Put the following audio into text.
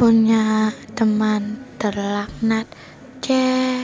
punya teman terlaknat cek.